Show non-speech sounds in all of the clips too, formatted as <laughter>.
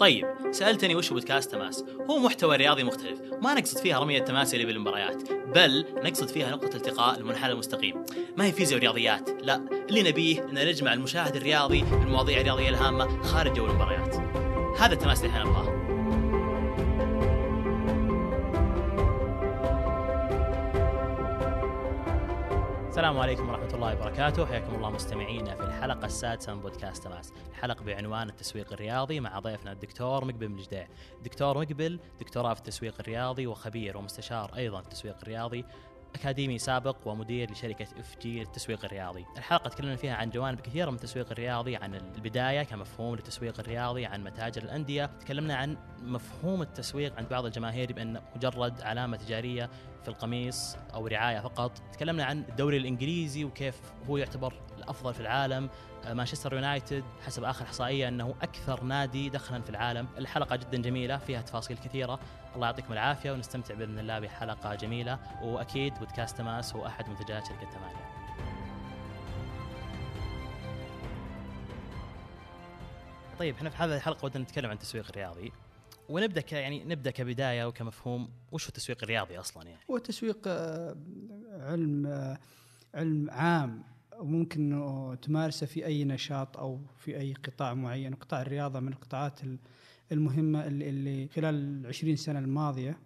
طيب سألتني وش بودكاست تماس؟ هو محتوى رياضي مختلف ما نقصد فيها رمي التماس اللي بالمباريات بل نقصد فيها نقطة التقاء المنحنى المستقيم. ما هي فيزياء ورياضيات؟ لا اللي نبيه إن نجمع المشاهد الرياضي بالمواضيع الرياضيه الهامة خارج جو المباريات. هذا التماس اللي إحنا نبغاه. السلام عليكم ورحمة الله وبركاته، حياكم الله مستمعينا في الحلقة السادسة من بودكاست تماس، الحلقة بعنوان التسويق الرياضي مع ضيفنا الدكتور مقبل مجدع، دكتور مقبل دكتوراه في التسويق الرياضي وخبير ومستشار أيضا في التسويق الرياضي، أكاديمي سابق ومدير لشركة إف جي للتسويق الرياضي. الحلقة تكلمنا فيها عن جوانب كثيرة من التسويق الرياضي، عن البداية كمفهوم للتسويق الرياضي، عن متاجر الأندية، تكلمنا عن مفهوم التسويق عند بعض الجماهير بأن مجرد علامة تجارية في القميص أو رعاية فقط، تكلمنا عن الدوري الإنجليزي وكيف هو يعتبر الأفضل في العالم، مانشستر يونايتد حسب آخر إحصائية أنه أكثر نادي دخلا في العالم، الحلقة جدا جميلة فيها تفاصيل كثيرة، الله يعطيكم العافية ونستمتع بإذن الله بحلقة جميلة. وأكيد بودكاست تماس هو أحد منتجات شركة ثمانيه. طيب إحنا في هذه الحلقة ودنا نتكلم عن التسويق الرياضي. ونبدأ ك يعني نبدأ كبداية وكمفهوم. وش هو التسويق الرياضي أصلا يعني؟ هو التسويق آه، علم آه، علم عام. وممكن تمارسه في أي نشاط أو في أي قطاع معين، قطاع الرياضة من القطاعات المهمة اللي, اللي خلال العشرين سنة الماضية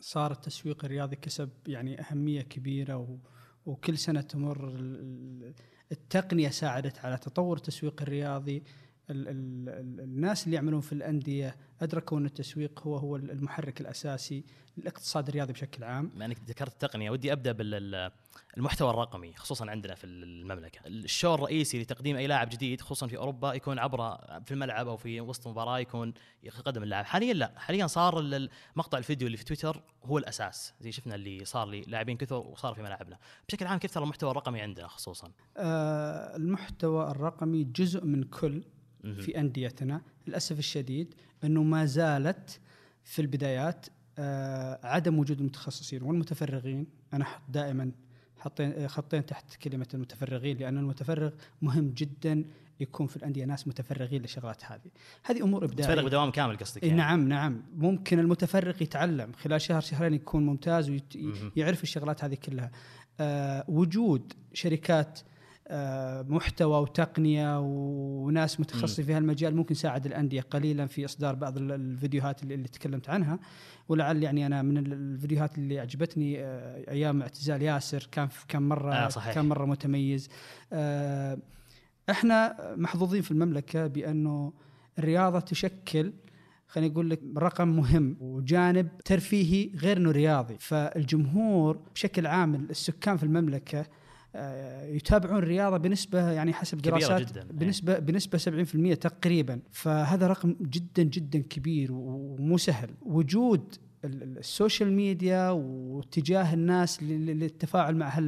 صار التسويق الرياضي كسب يعني أهمية كبيرة و وكل سنة تمر التقنية ساعدت على تطور التسويق الرياضي. ال ال الناس اللي يعملون في الأندية أدركوا أن التسويق هو هو المحرك الأساسي للاقتصاد الرياضي بشكل عام. بما إنك ذكرت التقنية ودي أبدأ بالمحتوى الرقمي خصوصا عندنا في المملكة. الشو الرئيسي لتقديم أي لاعب جديد خصوصا في أوروبا يكون عبر في الملعب أو في وسط مباراة يكون يقدم اللاعب، حاليا لا، حاليا صار مقطع الفيديو اللي في تويتر هو الأساس، زي شفنا اللي صار لي لاعبين كثر وصار في ملاعبنا. بشكل عام كيف ترى المحتوى الرقمي عندنا خصوصا؟ آه المحتوى الرقمي جزء من كل في أنديتنا للأسف الشديد أنه ما زالت في البدايات آه عدم وجود المتخصصين والمتفرغين. أنا أحط دائما حطين خطين تحت كلمة المتفرغين لأن المتفرغ مهم جدا يكون في الأندية ناس متفرغين للشغلات هذه. هذه أمور إبداعية. متفرغ بدوام كامل قصدك يعني. نعم نعم. ممكن المتفرغ يتعلم خلال شهر شهرين يكون ممتاز ويعرف الشغلات هذه كلها. آه وجود شركات آه، محتوى وتقنية وناس متخصصين في هالمجال ممكن يساعد الأندية قليلا في إصدار بعض الفيديوهات اللي, اللي تكلمت عنها. ولعل يعني أنا من الفيديوهات اللي عجبتني آه، أيام اعتزال ياسر كان كان مره آه صحيح. كان مرة متميز. آه، إحنا محظوظين في المملكة بأنه الرياضة تشكل خليني أقول لك رقم مهم وجانب ترفيهي غير إنه رياضي. فالجمهور بشكل عام السكان في المملكة آه، يتابعون الرياضة بنسبة يعني حسب دراسات جداً. بنسبة بنسبة 70% تقريبا. فهذا رقم جدا جدا كبير ومو سهل. وجود ال social media واتجاه الناس للتفاعل مع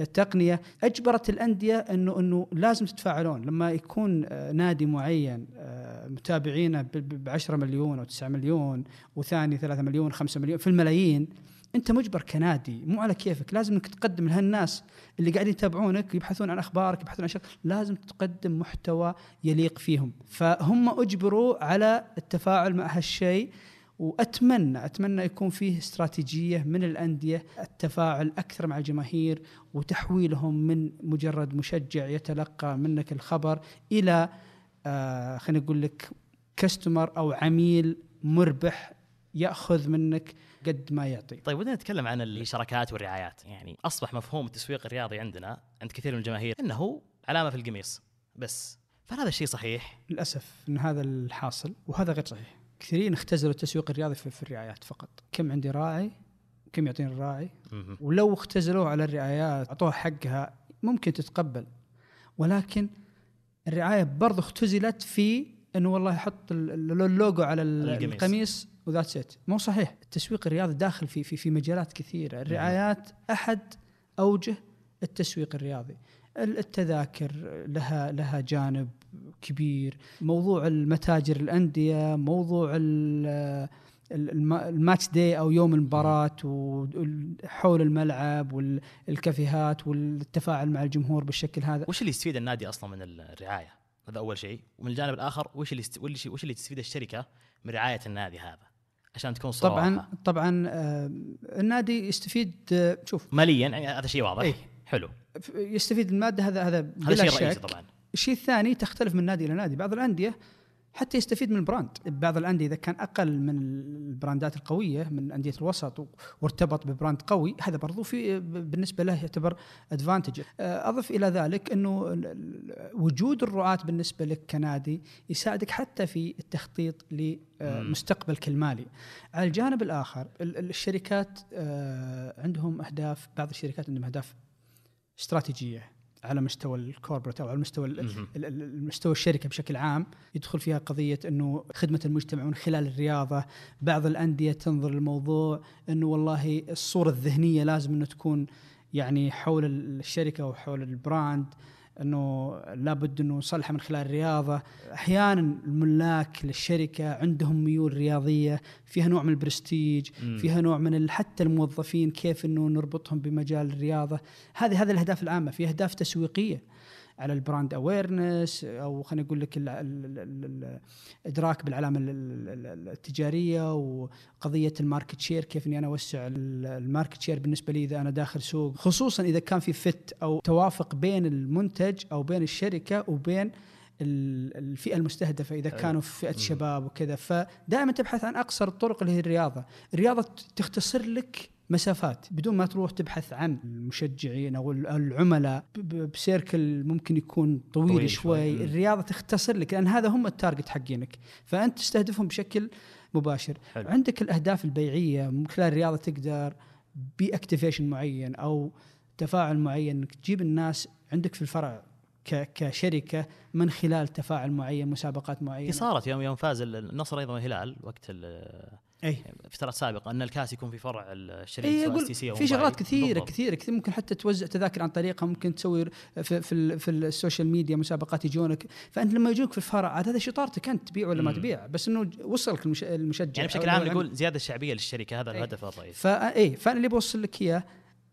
التقنية أجبرت الأندية انه إنه لازم تتفاعلون. لما يكون آه، نادي معين آه، متابعينه ب 10 مليون أو 9 مليون وثاني 3 مليون 5 مليون في الملايين أنت مجبر كنادي مو على كيفك لازم إنك تقدم لهالناس اللي قاعدين يتابعونك يبحثون عن أخبارك يبحثون عن شغل لازم تقدم محتوى يليق فيهم. فهم أجبروا على التفاعل مع هالشيء وأتمنى أتمنى يكون فيه استراتيجية من الأندية التفاعل أكثر مع الجماهير وتحويلهم من مجرد مشجع يتلقى منك الخبر إلى آه خلينا نقول لك كستمر أو عميل مربح ياخذ منك قد ما يعطي. طيب ودنا نتكلم عن الشراكات والرعايات، يعني أصبح مفهوم التسويق الرياضي عندنا عند كثير من الجماهير إنه علامة في القميص بس، فهل هذا الشيء صحيح؟ للأسف إن هذا الحاصل وهذا غير صحيح. كثيرين اختزلوا التسويق الرياضي في, في الرعايات فقط، كم عندي راعي؟ كم يعطيني الراعي؟ ولو اختزلوه على الرعايات اعطوها حقها ممكن تتقبل ولكن الرعاية برضو اختزلت في إنه والله يحط اللوجو على القميص وذاتس ات مو صحيح. التسويق الرياضي داخل في في في مجالات كثيرة. الرعايات أحد أوجه التسويق الرياضي. التذاكر لها لها جانب كبير. موضوع المتاجر الأندية موضوع الماتش داي أو يوم المباراة وحول الملعب والكافيهات والتفاعل مع الجمهور بالشكل هذا. وش اللي يستفيد النادي أصلا من الرعاية؟ هذا أول شيء. ومن الجانب الآخر وش اللي وش اللي تستفيد الشركة من رعاية النادي هذا؟ عشان تكون صوره طبعا. طبعا آه، النادي يستفيد آه، شوف. ماليا يعني هذا شيء واضح. إيه. حلو. يستفيد المادة هذا هذا هذا شيء رئيسي طبعا. الشيء الثاني تختلف من نادي إلى نادي. بعض الأندية حتى يستفيد من ال brand. بعض الأندية إذا كان أقل من ال brandات القوية من انديه الوسط وارتبط ب brand قوي هذا برضو في بالنسبة له يعتبر advantage أضف إلى ذلك إنه وجود الرعاه بالنسبة لك كنادي يساعدك حتى في التخطيط لمستقبلك المالي. على الجانب الآخر ال- ال- الشركات آه، عندهم أهداف بعض الشركات عندهم أهداف استراتيجية. على مستوى ال corporate أو على مستوى المستوى الشركة بشكل عام يدخل فيها قضية إنه خدمة المجتمع من خلال الرياضة، بعض الأندية تنظر للموضوع إنه والله الصورة الذهنية لازم إنه تكون يعني حول الشركة وحول ال brand إنه لابد إنه نصلحها من خلال الرياضة، أحيانا الملاك للشركة عندهم ميول رياضية فيها نوع من البرستيج، مم. فيها نوع من حتى الموظفين كيف إنه نربطهم بمجال الرياضة، هذه هذه الأهداف العامة، في أهداف تسويقية. على ال brand awareness أو خلينا نقول لك ال- ال- ال- الإدراك بالعلامة ال- ال- ال- التجارية وقضية ال market share كيف إني أنا أوسع ال- ال market share بالنسبة لي إذا أنا داخل سوق خصوصا إذا كان في fit أو توافق بين المنتج أو بين الشركة وبين ال- الفئة المستهدفة إذا. كانوا في فئة. شباب وكذا فدائما تبحث عن أقصر الطرق اللي هي الرياضة الرياضة تختصر لك مسافات بدون ما تروح تبحث عن المشجعين أو العملاء ب circle ممكن يكون طويل, طويل شوي. شوي. الرياضة تختصر لك لأن هذا هم ال target حقينك فأنت تستهدفهم بشكل مباشر حلو. عندك الأهداف البيعية من خلال الرياضة تقدر ب activation معين أو تفاعل معين إنك تجيب الناس عندك في الفرع كشركة من خلال تفاعل معين مسابقات معينة صارت يوم يوم فاز النصر أيضا والهلال وقت ال- اي في فترات سابقة أن الكاس يكون في فرع الشركة STC أو في شغلات. كثيرة بالضبط. كثيرة كثير ممكن حتى توزع تذاكر عن طريقها ممكن تسوي في في, في ال social media مسابقات يجونك فأنت لما يجونك في الفرع عاد هذا شطارتك أنت تبيع ولا ما. تبيع بس إنه وصلك المش- المشجع يعني بشكل عام. نقول زيادة الشعبية للشركة هذا إيه. الهدف الرئيسي فا اي فأنا اللي بوصل لك اياه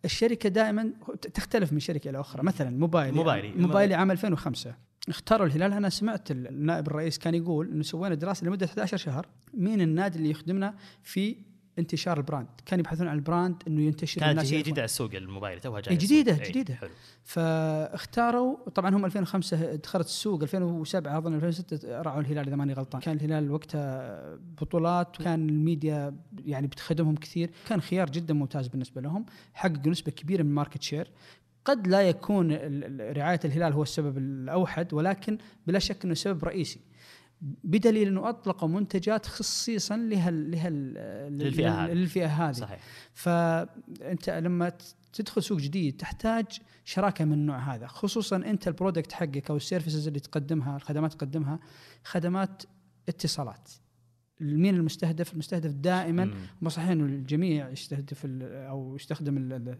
الشركة دائما تختلف من شركة إلى أخرى مثلا موبايلي موبايلي. موبايلي عام 2005 اختاروا الهلال أنا سمعت النائب الرئيس كان يقول إنه سوينا دراسة لمدة 11 شهر مين النادي اللي يخدمنا في انتشار ال brand كان يبحثون عن ال brand إنه ينتشر كانت الناس هي. جديدة على السوق الموبايل توها جاية جديدة، السوق. إيه، جديدة. حلو فاختاروا طبعا هم 2005 دخلت السوق 2007 أظن 2006 رعوا الهلال إذا ماني غلطان كان الهلال وقتها بطولات وكان الميديا يعني بتخدمهم كثير كان خيار جدا ممتاز بالنسبة لهم حققوا نسبة كبيرة من ال market share قد لا يكون رعاية الهلال هو السبب الأوحد ولكن بلا شك إنه سبب رئيسي. بدليل إنه اطلقوا منتجات خصيصا لها لها للفئة هذه. للفئة هذه. صحيح. فانت لما تدخل سوق جديد تحتاج شراكة من النوع هذا خصوصا أنت ال product حقك أو ال services اللي تقدمها الخدمات تقدمها خدمات اتصالات. مين المستهدف المستهدف دائما. مو صحيح إنه الجميع يستهدف أو يستخدم ال- ال-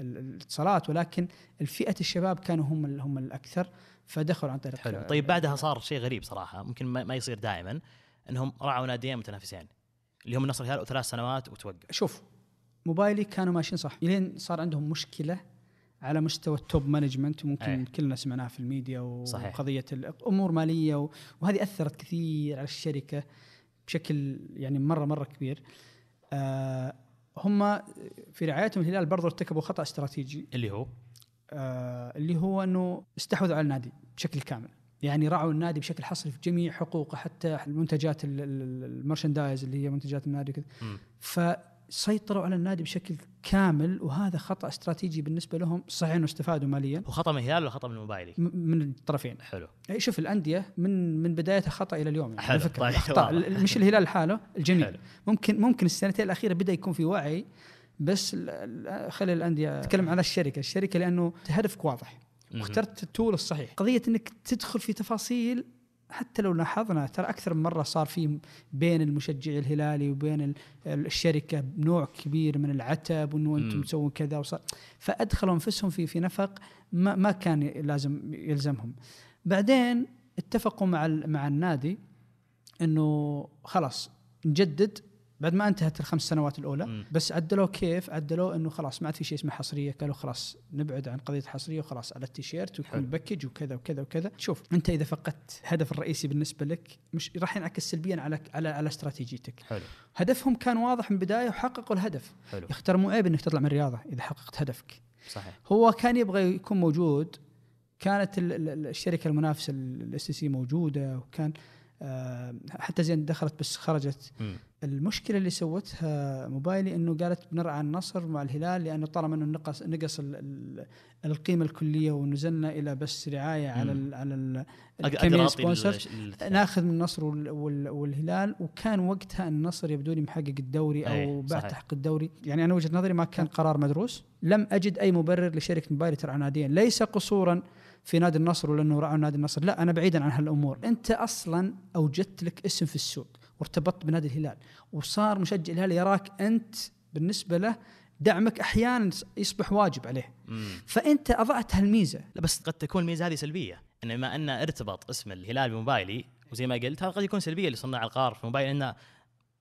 ال- الاتصالات ولكن الفئة الشباب كانوا هم هم الأكثر فدخلوا عن طريق حلو طيب بعدها صار شيء غريب صراحة ممكن ما يصير دائما إنهم رعوا ناديين متنافسين اللي هم النصر الهلال وثلاث سنوات وتوقف شوف موبايلي كانوا ماشيين صح لين صار عندهم مشكلة على مستوى ال top management وممكن أيه. كلنا سمعناها في الميديا صحيح. وقضيه الأمور مالية وهذه أثرت كثير على الشركة بشكل يعني مرة مرة كبير. آه هم في رعايتهم الهلال برضو ارتكبوا خطأ استراتيجي. اللي هو؟ آه اللي هو إنه استحوذوا على النادي بشكل كامل. يعني رعوا النادي بشكل حصري في جميع حقوقه حتى المنتجات ال- ال- المرشندايز اللي هي منتجات النادي وكذا. مم. فسيطروا على النادي بشكل كامل وهذا خطأ استراتيجي بالنسبة لهم صحيح إنه استفادوا ماليا. هو خطأ من الهلال ولا خطأ من الموبايلي؟ من الطرفين. حلو. أي شوف الأندية من من بدايتها خطأ إلى اليوم يعني حلو، طيب، اخطاء مش الهلال لحاله الجميع. حلو. ممكن ممكن السنتين الأخيرة بدأ يكون في وعي بس خلي الأندية اتكلم على الشركة. الشركة لأنه هدفك واضح. واخترت التول الصحيح. قضية إنك تدخل في تفاصيل حتى لو لاحظنا ترى أكثر من مرة صار في بين المشجع الهلالي وبين ال- الشركة نوع كبير من العتب وإنه أنتم. تسوون كذا وصار فأدخلوا أنفسهم في في نفق ما ما كان لازم يلزمهم بعدين اتفقوا مع مع النادي إنه خلاص نجدد بعد ما انتهت الخمس سنوات الاولى مم. بس عدلوا كيف عدلوا انه خلاص ما عاد في شيء اسمه حصريه قالوا خلاص نبعد عن قضيه الحصريه وخلاص على التيشيرت ويكون. باكج وكذا وكذا وكذا شوف انت اذا فقدت الهدف الرئيسي بالنسبة لك مش راح ينعكس سلبيا على على على استراتيجيتك حلو هدفهم كان واضح من البدايه وحققوا الهدف حلو ترى مو عيب انك تطلع من الرياضه اذا حققت هدفك صحيح هو كان يبغى يكون موجود كانت ال- ال- ال- الشركة المنافسه ال STC موجوده وكان آه، حتى زين دخلت بس خرجت مم. المشكلة اللي سوتها موبايلي إنه قالت بنرعى النصر مع الهلال لأنه طالما إنه نقص نقص ال- ال- القيمة الكلية ونزلنا إلى بس رعاية على مم. ال على ال أق- الكمية أقدر اعطي sponsors. ال- ال- ناخذ من النصر وال- وال- والهلال وكان وقتها النصر يبدو لي محقق الدوري أو أي، بعد. تحقيق الدوري يعني أنا وجهة نظري ما كان قرار مدروس لم أجد أي مبرر لشركة موبايل ترعى ناديين ليس قصورا في نادي النصر ولا انه رعوا نادي النصر؟ لا أنا بعيدا عن هالأمور. أنت أصلا أوجدت لك اسم في السوق وارتبطت بنادي الهلال وصار مشجع الهلال يراك أنت بالنسبة له دعمك أحيانا يصبح واجب عليه. مم. فأنت أضعت هالميزة. لا بس قد تكون الميزه هذه سلبية. إن بما إن ارتبط اسم الهلال بموبايلي وزي ما قلت هذا قد يكون سلبية لصناع القرار في موبايل. انه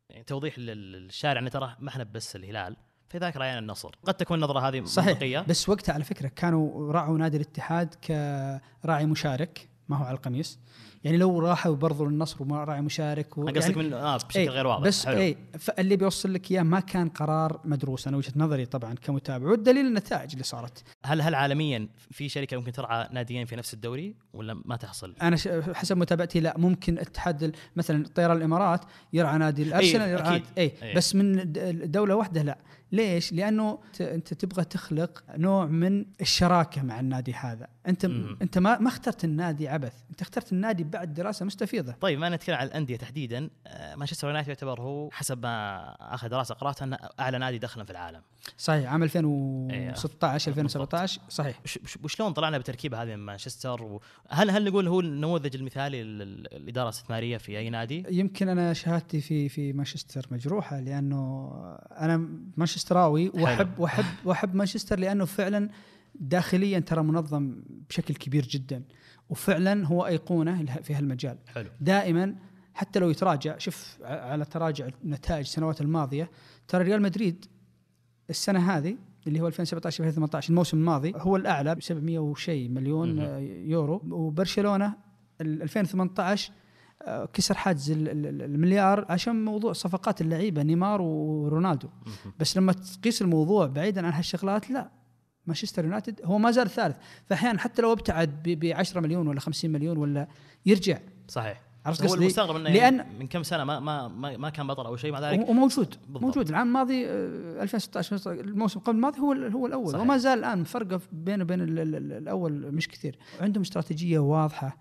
يعني توضيح لل- للشارع إن ترى ما إحنا بس الهلال في ذاك راينا النصر قد تكون النظرة هذه صحيح منطقية بس وقتها على فكرة كانوا راعوا نادي الاتحاد كراعي مشارك ما هو على القميص يعني لو راحوا برضو للنصر وما راعي مشارك و... قصدك يعني من آه بشكل إيه، غير واضح بس حلو. اي فاللي بيوصل لك إياه ما كان قرار مدروس أنا وجهة نظري طبعا كمتابع والدليل النتائج اللي صارت هل هل عالميا في شركة ممكن ترعى ناديين في نفس الدوري ولا ما تحصل؟ أنا ش... حسب متابعتي لا ممكن اتحاد مثلا طيران الإمارات يرعى نادي الأرسنال يرعى أكيد. اي إيه. بس من دوله واحدة لا ليش؟ لأنه أنت تبغى تخلق نوع من الشراكة مع النادي هذا، أنت مم. أنت ما ما اخترت النادي عبث، أنت اخترت النادي بعد دراسة مستفيضة. طيب ما نتكلم عن الأندية تحديدا آه، مانشستر يونايتد يعتبر هو حسب ما اخر دراسة قراتها أنه أعلى نادي دخلا في العالم. صحيح عام 2016 إيه، 2017 صحيح وش- وش- وشلون طلعنا بالتركيبه هذه من مانشستر و- هل هل نقول هو النموذج المثالي للاداره الاستثماريه في أي نادي؟ يمكن أنا شهادتي في في مانشستر مجروحة لأنه أنا مانشستراوي وأحب وأحب وأحب مانشستر لأنه فعلا داخليا ترى منظم بشكل كبير جدا وفعلا هو أيقونة في هالمجال. حلو. دائما حتى لو يتراجع شوف على تراجع نتائج السنوات الماضية ترى ريال مدريد السنة هذه اللي هو 2017 2018 الموسم الماضي هو الأعلى ب 700 وشيء مليون يورو. وبرشلونة ال 2018 آه، كسر حاجز ال- ال- المليار عشان موضوع صفقات اللعيبة نيمار ورونالدو. بس لما تقيس الموضوع بعيدا عن هالشغلات لا. مانشستر يونايتد هو ما زال ثالث. فاحيانا حتى لو ابتعد ب 10 مليون ولا 50 مليون ولا يرجع. صحيح. عرفت هو قصدي؟ المستغرب إنه لأن من كم سنة ما ما ما, كان بطل أو شيء مع ذلك وموجود. بالضبط. موجود. العام الماضي آه، 2016 الموسم قبل الماضي هو هو الأول. صحيح. وما زال الآن فرقه بينه وبين ال- ال- ال- الأول مش كثير. عندهم استراتيجية واضحة.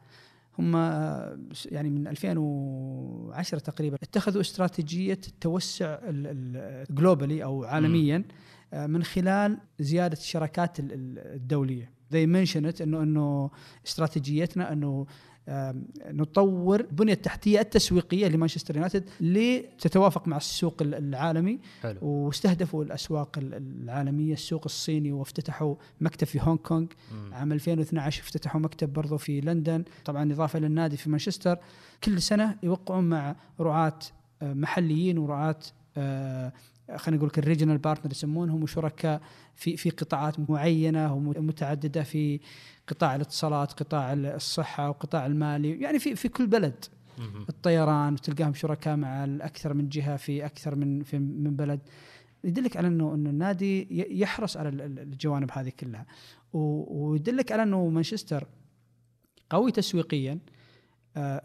هم آه، يعني من 2010 تقريبا اتخذوا استراتيجية التوسع جلوبالي أو عالميا آه، من خلال زيادة الشراكات ال- الدوليه زي منشنت انه إنه استراتيجيتنا إنه نطور البنية التحتية التسويقية لمانشستر يونايتد لتتوافق مع السوق ال- العالمي حلو. واستهدفوا الأسواق ال- العالمية السوق الصيني وافتتحوا مكتب في هونغ كونغ. مم. عام 2012 افتتحوا مكتب برضو في لندن. طبعا إضافة للنادي في مانشستر. كل سنة يوقعون مع رعاة آه، محليين ورعاة آه، خلينا نقول ال regional partner يسمونهم وشركاء في في قطاعات معينة ومتعدده في قطاع الاتصالات، قطاع الصحة وقطاع المالي، يعني في في كل بلد. الطيران وتلقاهم شركاء مع أكثر من جهة في أكثر من في من بلد. يدلك على إنه إنه النادي يحرص على ال- ال- الجوانب هذه كلها. ويدلك على إنه مانشستر قوي تسويقيا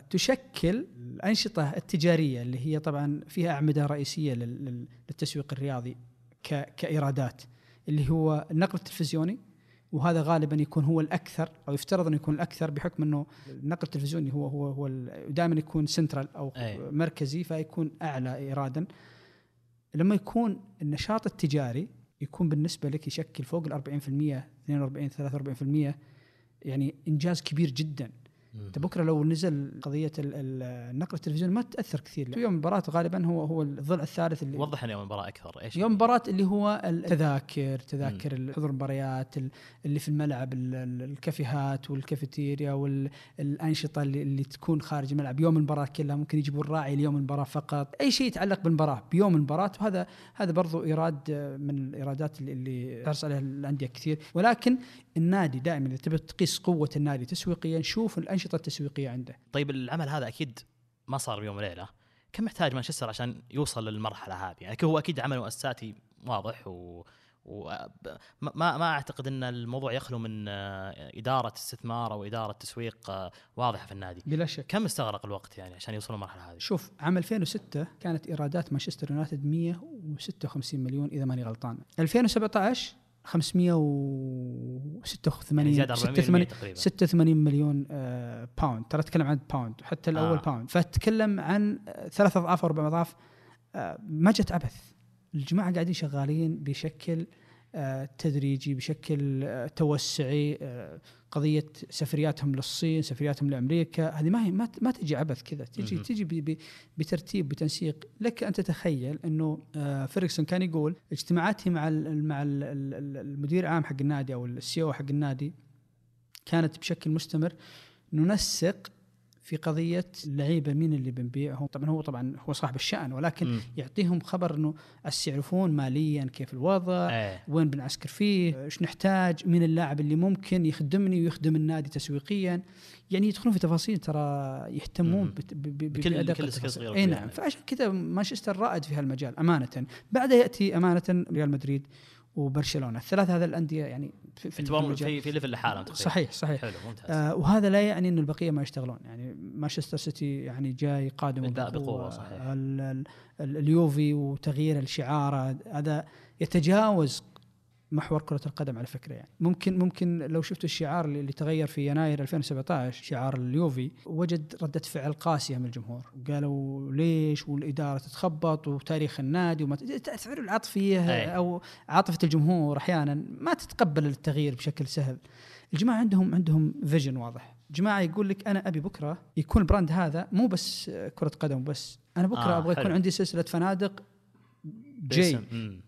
تشكل الأنشطة التجارية اللي هي طبعا فيها أعمدة رئيسية لل- لل- للتسويق الرياضي ك- كإيرادات اللي هو النقل التلفزيوني وهذا غالبا يكون هو الأكثر أو يفترض انه يكون الأكثر بحكم أنه النقل التلفزيوني هو هو هو دائما يكون سنترال أو أي. مركزي فيكون أعلى ايرادا لما يكون النشاط التجاري يكون بالنسبة لك يشكل فوق ال 40% 42 43% يعني إنجاز كبير جدا انت بكرة لو نزل قضية ال- ال- النقل التلفزيوني ما تأثر كثير. يوم المباراه غالبا هو هو الضلع الثالث اللي وضح يوم المباراه أكثر. إيش؟ يوم المباراة اللي هو التذاكر تذاكر حضور المباريات ال- اللي في الملعب ال- ال- الكافيهات والكافيتيريا والأنشطة اللي, اللي تكون خارج الملعب. يوم المباراة كلها ممكن يجيبوا الراعي ليوم المباراة فقط. أي شيء يتعلق بالمباراة بيوم المباراة. وهذا هذا برضو إيراد آه، من الإيرادات اللي, اللي تحرص عليها الأندية كثير. ولكن النادي دائما إذا تبي تقيس قوة النادي تسويقيا شوف الأنشطة التسويقية عنده. طيب العمل هذا أكيد ما صار بيوم وليلة. كم محتاج مانشستر عشان يوصل للمرحلة هذه؟ يعني هو أكيد عمل مؤسساتي واضح و و ما ما أعتقد إن الموضوع يخلو من آه، إدارة استثمار أو إدارة تسويق آه، واضحة في النادي. بلا شك. كم استغرق الوقت يعني عشان يوصلوا للمرحلة هذه؟ شوف عام 2006 كانت إيرادات مانشستر يونايتد 156 مليون إذا ماني غلطان. 2017 586 يعني زياده 400% 86 تقريبا. 86 مليون آه، pound ترى أتكلم عن pound حتى الأول آه. pound فتكلم عن ثلاث أضعاف أربع أضعاف. آه، ما جت عبث. الجماعة قاعدين شغالين بشكل تدريجي بشكل آه، توسعي آه، قضية سفرياتهم للصين سفرياتهم لأمريكا. هذه ما هي ما تجي عبث كذا. تجي. تجي بترتيب بتنسيق. لك أن تتخيل إنه آه، فيرجسون كان يقول اجتماعاتي مع ال مع ال المدير العام حق النادي أو ال CEO حق النادي كانت بشكل مستمر. ننسق في قضية اللعيبة مين اللي بنبيعهم طبعا هو طبعا هو صاحب الشأن ولكن مم. يعطيهم خبر إنه يعرفون ماليا كيف الوضع إيه وين بنعسكر فيه إيش نحتاج مين اللاعب اللي ممكن يخدمني ويخدم النادي تسويقيا يعني يدخلون في تفاصيل ترى يهتمون مم. بت- ب- ب- بكل- التفاصيل. صغيرة إي. نعم فعشان كذا مانشستر رائد في هالمجال أمانة بعدها يأتي أمانة ريال مدريد وبرشلونة. الثلاث هذه الأندية يعني في, في. في في level لحالهم صحيح صحيح. حلو ممتاز. آه وهذا لا يعني إنه البقية ما يشتغلون. يعني مانشستر سيتي يعني جاي قادم بقوة، صحيح. ال- ال- ال- اليوفي وتغيير الشعار هذا يتجاوز محور كرة القدم على فكرة يعني. ممكن ممكن لو شفتوا الشعار اللي تغير في يناير 2017 شعار اليوفي وجد ردة فعل قاسية من الجمهور. قالوا ليش والإدارة تتخبط وتاريخ النادي وما تعرف العاطفية أي. أو عاطفة الجمهور أحيانا ما تتقبل التغيير بشكل سهل. الجماعة عندهم عندهم vision واضح. جماعة يقول لك أنا أبي بكرة يكون ال brand هذا مو بس كرة قدم بس. أنا بكرة آه، أبغى يكون. عندي سلسلة فنادق J.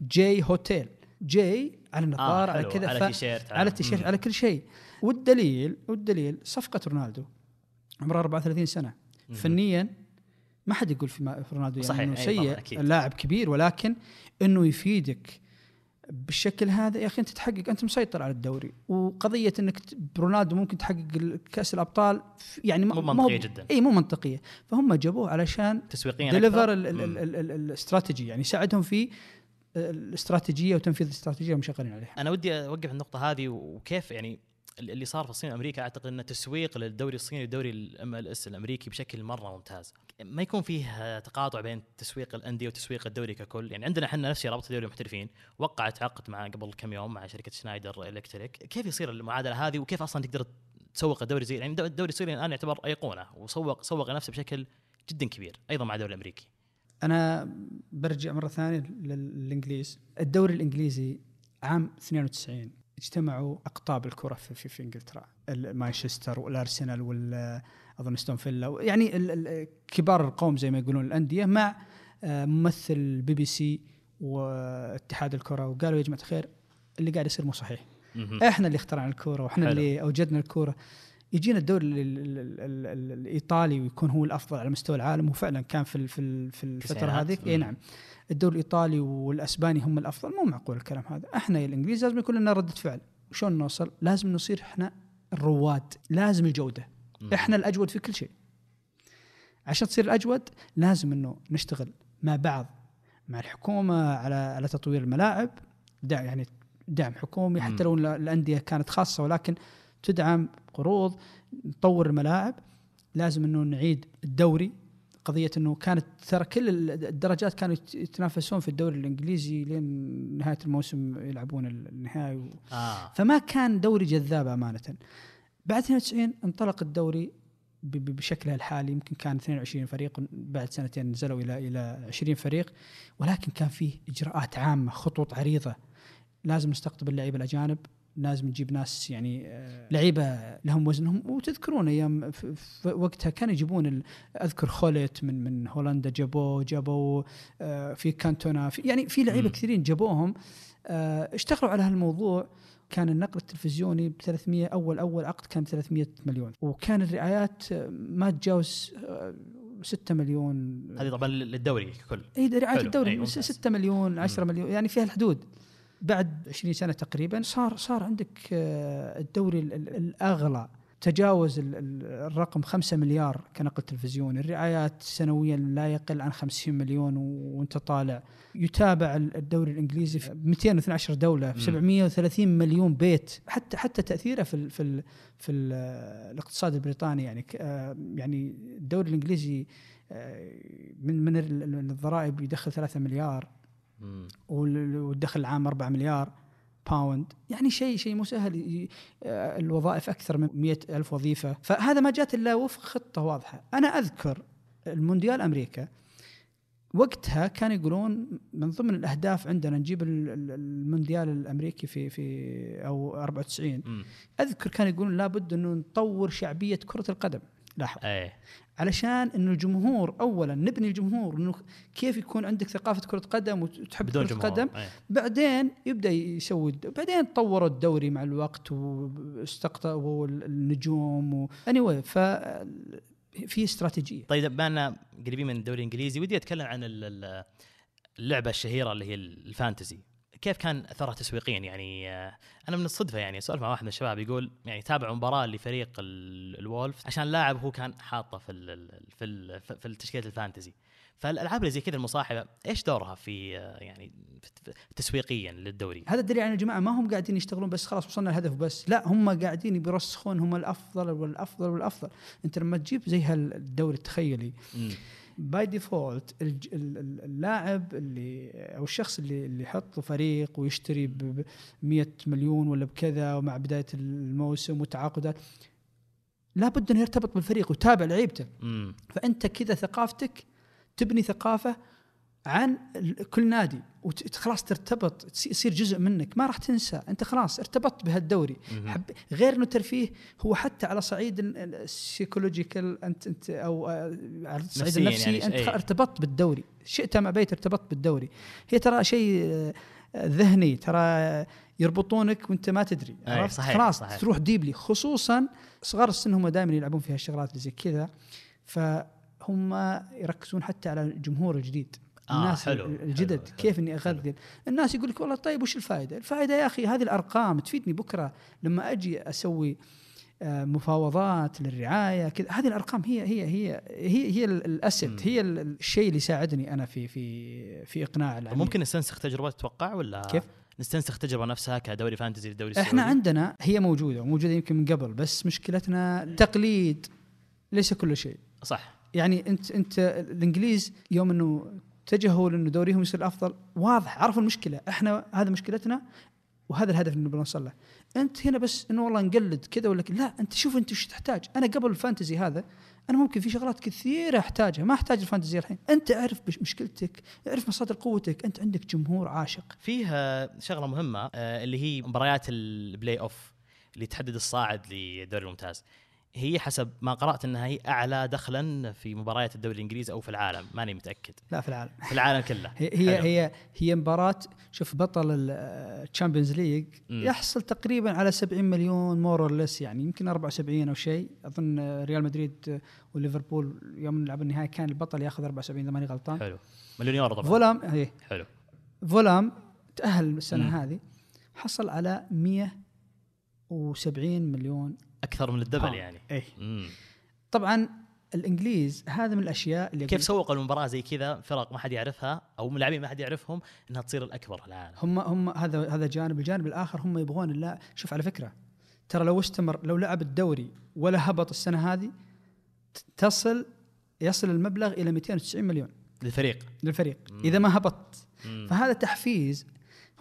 J Hotel. J على النظارة آه على. كذا على ف- تيشيرت على التيشيرت مم. على كل شيء والدليل والدليل صفقة رونالدو عمره 34 سنة مم. فنيا ما حد يقول في رونالدو يعني صحيح، إنه سيء. لاعب كبير ولكن إنه يفيدك بالشكل هذا يا أخي أنت تحقق أنت مسيطر على الدوري وقضية إنك برونالدو ممكن تحقق كأس الأبطال يعني مو منطقية جداً. إي مو منطقية فهم جابوه علشان تسويقيا deliver الاستراتيجي يعني ساعدهم في الاستراتيجية وتنفيذ الاستراتيجية ومشغلين عليها. أنا ودي أوقف النقطة هذه وكيف يعني اللي صار في الصين وأمريكا أعتقد إنه تسويق للدوري الصيني والدوري ال MLS الأمريكي بشكل مرة ممتاز. ما يكون فيه تقاطع بين تسويق الأندية وتسويق الدوري ككل؟ يعني عندنا إحنا نفس رابطة دوري المحترفين وقعت عقد مع قبل كم يوم مع شركة شنايدر إلكتريك. كيف يصير المعادلة هذه وكيف أصلا تقدر تسوق الدوري زي يعني الدوري الصيني الآن يعتبر أيقونة وسوق سوق نفسه بشكل جدا كبير أيضا مع الدوري الأمريكي. أنا برجع مرة ثانية لل- للإنجليز. الدوري الإنجليزي عام 92 اجتمعوا أقطاب الكرة في, في, في إنجلترا. مانشستر والأرسنال وال أظن أستون فيلا. يعني ال- ال- كبار القوم زي ما يقولون الأندية مع آه، ممثل بي بي سي واتحاد الكرة وقالوا يا جماعة الخير اللي قاعد يصير مو صحيح. إحنا اللي اخترعنا الكوره وإحنا حلو. اللي أوجدنا الكوره يجينا الدوري ال- ال- ال- ال- ال- الإيطالي ويكون هو الأفضل على مستوى العالم وفعلا كان في في ال- في الفترة. هذيك. اي. نعم. الدوري الإيطالي والأسباني هم الأفضل. مو معقول الكلام هذا. إحنا يا الإنجليز لازم يكون لنا ردة فعل. شلون نوصل؟ لازم نصير إحنا الرواد. لازم الجودة. إحنا الأجود في كل شيء. عشان تصير الأجود لازم إنه نشتغل مع بعض مع الحكومة على على تطوير الملاعب. دعم يعني دعم حكومي. حتى لو ال- الأندية كانت خاصة ولكن تدعم قروض نطور الملاعب. لازم إنه نعيد الدوري. قضية إنه كانت ترى كل ال- الدرجات كانوا يت- يتنافسون في الدوري الإنجليزي لين نهاية الموسم يلعبون النهائي و... آه. فما كان دوري جذاب أمانة. بعد 92 انطلق الدوري بشكله الحالي. يمكن كان 22 فريق بعد سنتين نزلوا إلى إلى 20 فريق. ولكن كان فيه إجراءات عامة خطوط عريضة. لازم نستقطب اللعيبة الأجانب. لازم نجيب ناس يعني آه، لعيبة لهم وزنهم وتذكرون أيام وقتها كانوا يجيبون أذكر خولت من من هولندا جابوه جابوا آه، في كانتونا في يعني في لعيبة. كثيرين جابوهم. آه، اشتغلوا على هالموضوع. كان النقل التلفزيوني ب 300 أول أول عقد كان ب 300 مليون. وكان الرعايات ما تجاوز آه، 6 مليون. هذه طبعا للدوري ككل. اي رعاية الدوري ممتاز. 6 مليون 10 مليون يعني في هالحدود. بعد 20 سنة تقريبا صار صار عندك آه، الدوري ال- ال- الأغلى تجاوز ال- ال- الرقم 5 مليار كنقل تلفزيوني الرعايات سنويا لا يقل عن 50 مليون وانت طالع. يتابع ال- الدوري الإنجليزي في 212 دولة في مم. 730 مليون بيت. حتى حتى تأثيره في ال في ال في ال الاقتصاد البريطاني يعني آه، يعني الدوري الإنجليزي آه، من من ال- ال- الضرائب يدخل 3 مليار. والدخل العام 4 مليار باوند يعني شيء شيء مو سهل الوظائف أكثر من 100 ألف وظيفة. فهذا ما جات إلا وفق خطة واضحة. أنا أذكر المونديال أمريكا وقتها كانوا يقولون من ضمن الأهداف عندنا نجيب ال- ال- المونديال الأمريكي في في أو 94 مم. أذكر كانوا يقولون لابد إنه نطور شعبية كرة القدم. لاحظ. إيه. علشان إنه الجمهور اولا نبني الجمهور إنه كيف يكون عندك ثقافة كرة قدم وتحب كرة جمهور القدم أيه. بعدين يبدأ يسوي بعدين طوروا الدوري مع الوقت واستقطبوا النجوم و... anyway ف في استراتيجية. طيب بما إننا قريبين من الدوري الإنجليزي ودي أتكلم عن ال- ال- اللعبة الشهيرة اللي هي الفانتزي. كيف كان أثرها تسويقيا يعني آه، أنا من الصدفة يعني سولف مع واحد من الشباب يقول يعني تابع مباراة لفريق ال- الوولف عشان لاعب هو كان حاطه في ال في ال في التشكيله الفانتزي فالألعاب اللي زي كذا المصاحبة إيش دورها في آه، يعني تسويقيا للدوري؟ هذا الدليل على الجماعه ما هم قاعدين يشتغلون بس خلاص وصلنا الهدف بس لا هم قاعدين بيرسخون هم الأفضل والأفضل والأفضل أنت لما تجيب زي هالدوري التخيلي مم. by default اللاعب اللي أو الشخص اللي اللي يحط فريق ويشتري ب 100 مليون ولا بكذا ومع بداية الموسم وتعاقدات لابد إنه يرتبط بالفريق ويتابع لعيبته. فأنت كذا ثقافتك تبني ثقافة عن كل نادي وخلاص ترتبط يصير جزء منك. ما راح تنسى. انت خلاص ارتبطت بهالدوري. حب غير إنه ترفيه هو حتى على صعيد ال- ال- ال psychological انت انت أو آه، على الصعيد النفسي يعني انت إيه. ارتبطت بالدوري. شئت أم أبيت ارتبطت بالدوري. هي ترى شيء آه، ذهني. ترى يربطونك وانت ما تدري عرفت؟ صحيح، خلاص صحيح. تروح deeply. خصوصا صغار السن هم دائما يلعبون في هالشغلات اللي زي كذا. فهم يركزون حتى على الجمهور الجديد. آه، الناس حلو، الجدد حلو، حلو، كيف إني أغذي؟ الناس يقول لك والله طيب وش الفائدة؟ الفائدة يا أخي هذه الأرقام تفيدني بكرة لما أجي أسوي آه، مفاوضات للرعاية كذا. هذه الأرقام هي هي هي هي هي ال- مم. الاسيت هي ال- الشيء اللي يساعدني أنا في في في إقناع العميل. ممكن نستنسخ تجربه تتوقع ولا كيف؟ نستنسخ التجربه نفسها كدوري فانتزي للدوري السعودي؟ إحنا عندنا هي موجودة وموجوده يمكن من قبل بس مشكلتنا تقليد ليس كل شيء. صح. يعني أنت أنت الإنجليز يوم إنه اتجهوا لأنه دوريهم يصير افضل واضح عرفوا المشكلة. إحنا هذا مشكلتنا وهذا الهدف اللي بنوصل له. أنت هنا بس إنه والله نقلد كذا ولا لا أنت شوف أنت وش تحتاج. أنا قبل الفانتزي هذا أنا ممكن في شغلات كثيرة أحتاجها. ما أحتاج الفانتزي الحين. أنت أعرف مشكلتك أعرف مصادر قوتك. أنت عندك جمهور عاشق. فيه آه، شغلة مهمة آه، اللي هي مباريات البلاي أوف اللي تحدد الصاعد للدوري الممتاز. هي حسب ما قرأت إنها هي أعلى دخلا في مباريات الدوري الإنجليزي أو في العالم. ماني متأكد. لا في العالم. في العالم كله. هي هي. هي, هي مباراة شوف بطل ال Champions League. يحصل تقريبا على 70 مليون more or less يعني يمكن 74 أو شيء. أظن ريال مدريد وليفربول يوم نلعب النهائي كان البطل ياخذ 74 إذا ماني غلطان. حلو. مليون يورو طبعا. فولام هي حلو. فولام تأهل السنة مم. هذه حصل على 170 مليون أكثر من ال double pound. يعني. اي مم. طبعا الإنجليز هذا من الأشياء اللي كيف سوقوا المباراة زي كذا؟ فرق ما حد يعرفها أو ملاعبين ما حد يعرفهم إنها تصير الأكبر العالم هم هم هذا هذا جانب. الجانب الآخر هم يبغون اللاعب شوف على فكرة ترى لو استمر لو لعب الدوري ولا هبط السنة هذه تصل يصل المبلغ إلى 290 مليون. للفريق. للفريق. مم. إذا ما هبط. مم. فهذا تحفيز.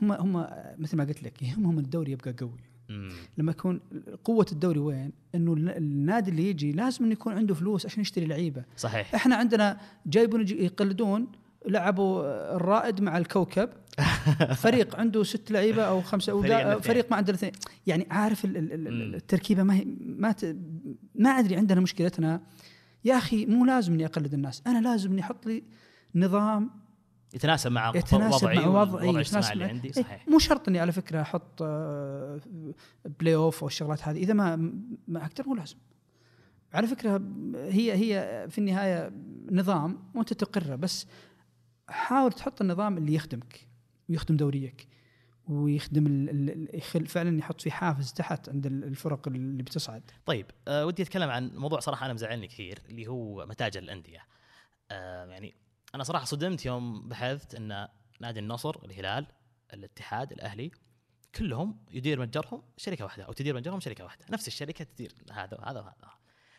هم هم مثل ما قلت لك يهمهم الدوري يبقى قوي. مم. لما يكون قوة الدوري وين؟ إنه ال- النادي اللي يجي لازم إنه يكون عنده فلوس عشان يشتري لعيبة صحيح إحنا عندنا جايبون يقلدون لعبوا الرائد مع الكوكب <laughs> فريق عنده ست لعيبة أو خمسة اثنين. فريق ما عنده اثنين يعني عارف. التركيبة ما هي ما ت- ما أدري عندنا مشكلتنا يا أخي مو لازم إني أقلد الناس أنا لازم إني أحط لي نظام يتناسب مع يتناسب وضعي مع وضعي الاجتماعي يتناسب اللي عندي إيه، صحيح. مو شرط إني على فكرة أحط آه، playoff أو الشغلات هذه. إذا ما ما أقدر مو لازم. على فكرة هي هي في النهاية نظام وأنت تقره بس حاول تحط النظام اللي يخدمك ويخدم دوريك ويخدم يخل فعلا يحط في حافز تحت عند ال- الفرق اللي بتصعد. طيب آه ودي أتكلم عن موضوع صراحة أنا مزعلني كثير اللي هو متاجر الأندية. آه يعني أنا صراحة صدمت يوم بحثت إن نادي النصر الهلال الاتحاد الأهلي كلهم يدير متجرهم شركة واحدة أو تدير متجرهم شركة واحدة. نفس الشركة تدير هذا وهذا وهذا.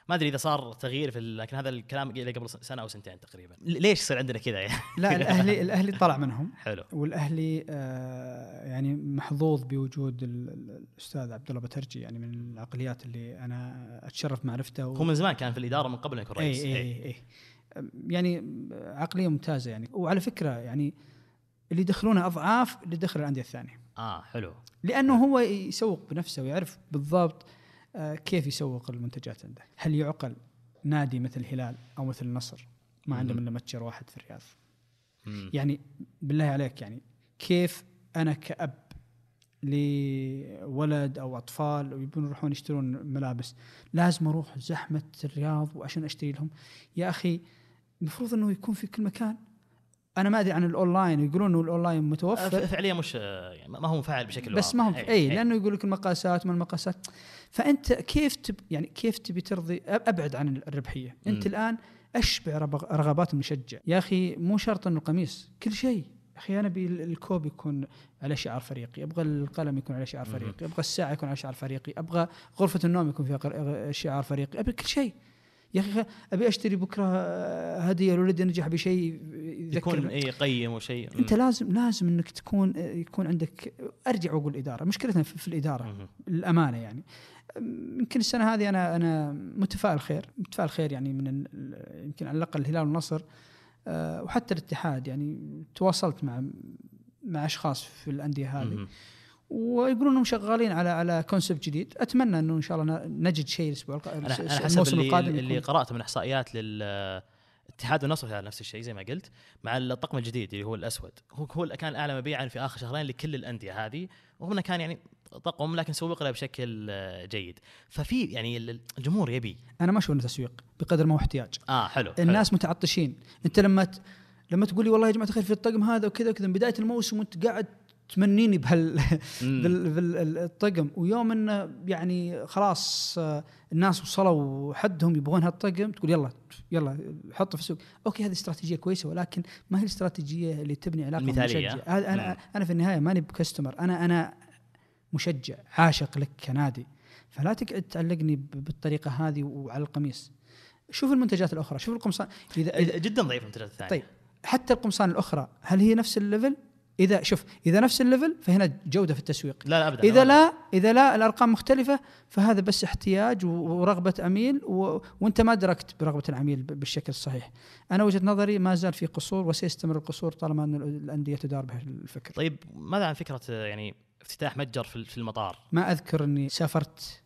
ما أدري إذا صار تغيير في لكن هذا الكلام قبل سنة أو سنتين تقريبا. ليش يصير عندنا كذا يعني؟ <laughs> لا الأهلي <laughs> الأهلي طلع منهم. حلو. والأهلي آه، يعني محظوظ بوجود ال- ال- الأستاذ عبد الله بترجي يعني من العقليات اللي أنا أتشرف معرفته و... هو من زمان كان في الإدارة من قبل إنه يكون رئيس. اي اي اي يعني عقلية ممتازة يعني. وعلى فكرة يعني اللي يدخلونه أضعاف اللي دخل الأندية الثانية. آه حلو. لأنه هو يسوق بنفسه ويعرف بالضبط آه، كيف يسوق المنتجات عنده. هل يعقل نادي مثل الهلال أو مثل النصر ما عندهم. إلا متجر واحد في الرياض. مم. يعني بالله عليك يعني كيف أنا كأب لولد أو أطفال ويبون يروحون يشترون ملابس لازم أروح زحمة الرياض وعشان أشتري لهم؟ يا أخي المفروض إنه يكون في كل مكان. أنا ما أدري عن الأونلاين ويقولون إنه الأونلاين متوفر. فعليا مش يعني ما هو مفعل بشكل بس ما هو. اي إيه لأنه يقول لك المقاسات ما المقاسات. فأنت كيف تب يعني كيف تبي ترضي أبعد عن الربحية. أنت مم. الآن أشبع رغبات المشجع يا أخي مو شرط إنه القميص كل شيء. يا أخي أنا أبي ال- الكوب يكون على شعار فريقي أبغى القلم يكون على شعار. فريقي أبغى الساعة يكون على شعار فريقي أبغى غرفة النوم يكون فيها شعار فريقي أبي كل شيء. يا أخي أبي أشتري بكرة آه، هدية لولدي نجح بشيء يكون إي قيم وشيء. أنت لازم لازم إنك تكون يكون عندك أرجع وأقول إدارة مشكلتنا في, الإدارة. الامانه يعني. يمكن السنة هذه أنا أنا متفائل خير متفائل خير يعني من يمكن على الأقل الهلال والنصر أه، وحتى الاتحاد يعني تواصلت مع مع أشخاص في الأندية هذه. ويقولون إنهم شغالين على على كونسبت جديد. أتمنى إنه إن شاء الله نجد شيء الأسبوع الموسم اللي, القادم اللي يكون- قرأته من إحصائيات للاتحاد والنصر والهلال نفس الشيء زي ما قلت مع الطقم الجديد اللي هو الأسود. هو هو اللي كان الاعلى مبيعا في آخر شهرين لكل الأندية هذه انه كان يعني طقم لكن سوق له بشكل آه، جيد. ففي يعني ال- الجمهور يبي. أنا ما أشوف إنه تسويق بقدر ما هو احتياج. آه حلو حلو. الناس متعطشين. أنت لما ت... لما تقول لي والله يا جماعة الخير في الطقم هذا وكذا وكذا من بداية الموسم وأنت قاعد تمنيني بهال. <laughs> بالطقم ويوم انه يعني خلاص آه، الناس وصلوا حدهم يبغون هالطقم تقول يلا يلا حطه في السوق. أوكي هذه استراتيجية كويسة ولكن ما هي الاستراتيجية اللي تبني علاقة المثالية. بالمشجع هذا أنا مم. أنا في النهاية ماني بكستمر أنا أنا مشجع عاشق لك كنادي. فلا تقعد تعلقني بالطريقة هذه وعلى القميص. شوف المنتجات الأخرى. شوف القمصان. اذا, جدا ضعيف المنتجات الثانية. طيب حتى القمصان الأخرى هل هي نفس ال level؟ اذا شوف إذا نفس ال level فهنا جودة في التسويق لا لا ابدا إذا لا إذا لا الأرقام مختلفة فهذا بس احتياج ورغبة عميل و... وأنت ما دركت برغبة العميل بالشكل الصحيح. أنا وجهة نظري ما زال في قصور وسيستمر القصور طالما أن الأندية تدار بهالفكر. طيب ماذا عن فكرة يعني افتتاح متجر في في المطار ما أذكر أني سافرت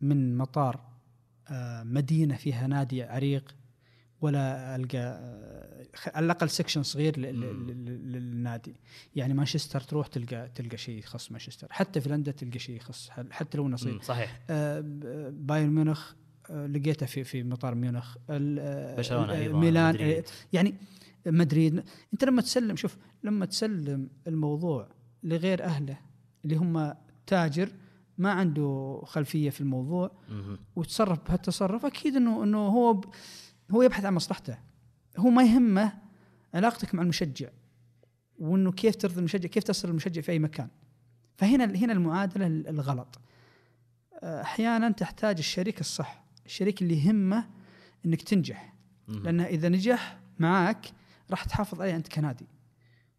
من مطار آه، مدينة فيها نادي عريق ولا ألقى على الأقل section صغير للنادي. يعني مانشستر تروح تلقى تلقى شيء يخص مانشستر. حتى فنلندا تلقى شيء يخص حتى لو إنه صغير. مم، صحيح. آه، بايرن ميونخ آه، لقيته في في مطار ميونخ. برشلونة آه، ميلان مدريد. يعني مدريد. أنت لما تسلم شوف لما تسلم الموضوع لغير أهله اللي هم تاجر ما عنده خلفية في الموضوع. وتصرف بهالتصرف أكيد إنه إنه هو ب هو يبحث عن مصلحته. هو ما يهمه علاقتك مع المشجع وإنه كيف ترضي المشجع كيف تصل المشجع في أي مكان. فهنا هنا المعادلة الغلط. أحيانا تحتاج الشريك الصح الشريك اللي يهمه إنك تنجح. لأنه إذا نجح معاك راح تحافظ عليه أنت كنادي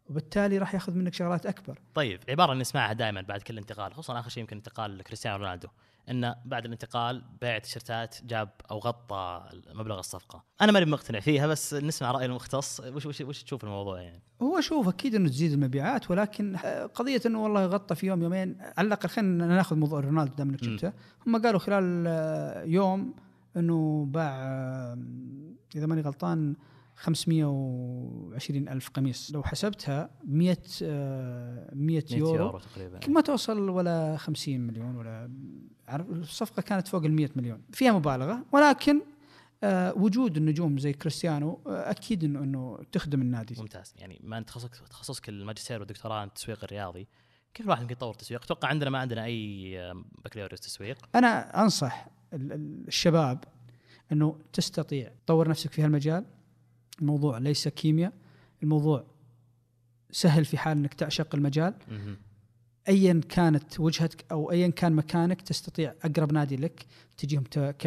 وبالتالي راح يأخذ منك شغلات أكبر. طيب عبارة نسمعها دائما بعد كل انتقال خصوصا آخر شيء يمكن انتقال كريستيانو رونالدو. انه بعد الانتقال بيع تيشرتات جاب أو غطى مبلغ الصفقة. أنا ماني مقتنع فيها بس نسمع رأي المختص. وش وش وش تشوف الموضوع يعني؟ هو شوف أكيد إنه تزيد المبيعات ولكن آه، قضية إنه والله غطى في يوم يومين على الأقل خلينا ناخذ موضوع رونالدو دام إنك. جبته هم قالوا خلال آه، يوم إنه باع إذا ماني غلطان 520 ألف قميص. لو حسبتها 100 آه، 100 100 يورو, يورو. تقريبا. ما توصل ولا 50 مليون ولا عارف الصفقة كانت فوق ال 100 مليون. فيها مبالغة ولكن آه، وجود النجوم زي كريستيانو آه، أكيد إنه إنه تخدم النادي. ممتاز. يعني ما أنت تخصصك تخصصك الماجستير والدكتوراه التسويق الرياضي كيف الواحد يمكن يطور تسويق؟ أتوقع عندنا ما عندنا أي بكالوريوس تسويق. أنا أنصح ال- ال- الشباب إنه تستطيع تطور نفسك في هالمجال. الموضوع ليس كيمياء الموضوع سهل في حال إنك تعشق المجال. ايا كانت وجهتك أو ايا كان مكانك تستطيع أقرب نادي لك تجيهم ك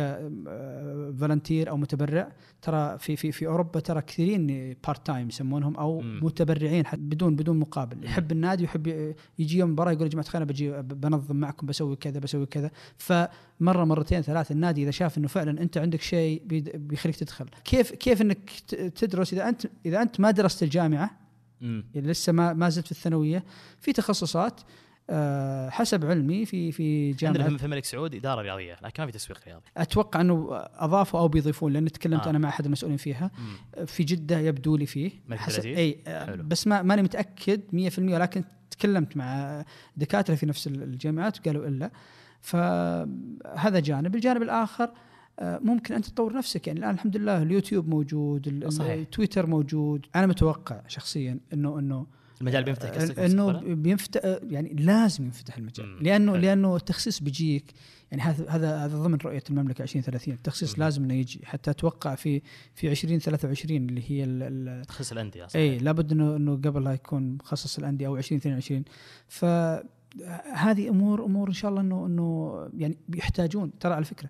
volunteer أو متبرع. ترى في في في أوروبا ترى كثيرين part time يسمونهم أو مم. متبرعين حتى بدون بدون مقابل. يحب النادي ويحب يجي يوم مباراه يقول يا جماعة الخير أنا بجي بنظم معكم بسوي كذا بسوي كذا. فمرة مرتين ثلاث النادي إذا شاف إنه فعلا أنت عندك شيء بيخليك تدخل. كيف كيف إنك تدرس؟ إذا أنت إذا أنت ما درست الجامعة. يعني لسه ما ما زلت في الثانوية في تخصصات آه، حسب علمي في في عندنا جامعه في في الملك سعود إدارة رياضية لكن ما في تسويق رياضي أتوقع إنه أضافوا أو بيضيفون لأن تكلمت آه. أنا مع أحد المسؤولين فيها مم. في جدة يبدو لي فيه حسب؟ إي آه، حلو. بس ما ماني متأكد 100% ولكن تكلمت مع دكاترة في نفس الجامعات وقالوا إلا فهذا جانب الجانب الآخر آه، ممكن انت تطور نفسك يعني الآن الحمد لله اليوتيوب موجود صحيح. التويتر موجود أنا متوقع شخصيا انه إنه المجال بينفتح قصدك إنه؟ بينفتح يعني لازم ينفتح المجال مم. لأنه حلو. لأنه التخصيص بيجيك يعني هذا هذا هذا ضمن رؤية المملكة 2030 التخصيص مم. لازم إنه يجي حتى أتوقع في في 2023 اللي هي تخصص الأندية صحيح. اي لابد إنه إنه قبلها يكون مخصص الأندية أو 2022 فهذه أمور أمور إن شاء الله إنه إنه يعني بيحتاجون ترى على فكرة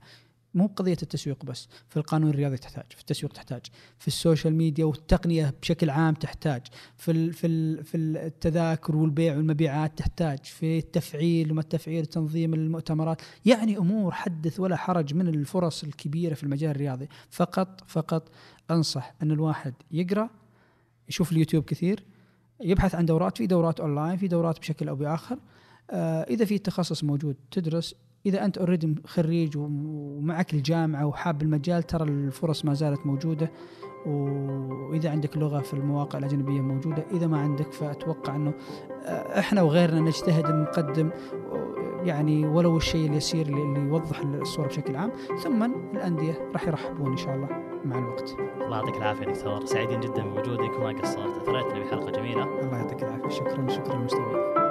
مو بقضيه التسويق بس في القانون الرياضي تحتاج في التسويق تحتاج في ال social media والتقنية بشكل عام تحتاج في ال في ال في التذاكر والبيع والمبيعات تحتاج في التفعيل وما التفعيل وتنظيم المؤتمرات يعني أمور حدث ولا حرج من الفرص الكبيرة في المجال الرياضي. فقط فقط أنصح أن الواحد يقرأ يشوف اليوتيوب كثير يبحث عن دورات في دورات أونلاين في دورات بشكل أو بآخر آه إذا في تخصص موجود تدرس إذا أنت already خريج ومعك الجامعة وحاب المجال ترى الفرص ما زالت موجودة. وإذا عندك لغة في المواقع الأجنبية موجودة. إذا ما عندك فأتوقع إنه آه، إحنا وغيرنا نجتهد نقدم يعني ولو الشيء اليسير اللي اللي يوضح الصورة بشكل عام. ثم الأندية راح يرحبون إن شاء الله مع الوقت. الله يعطيك العافية دكتور سعيدين جدا بوجودك وما قصرت. اثريتنا بحلقة جميلة. الله يعطيك العافية. شكرا شكرا للمستمعين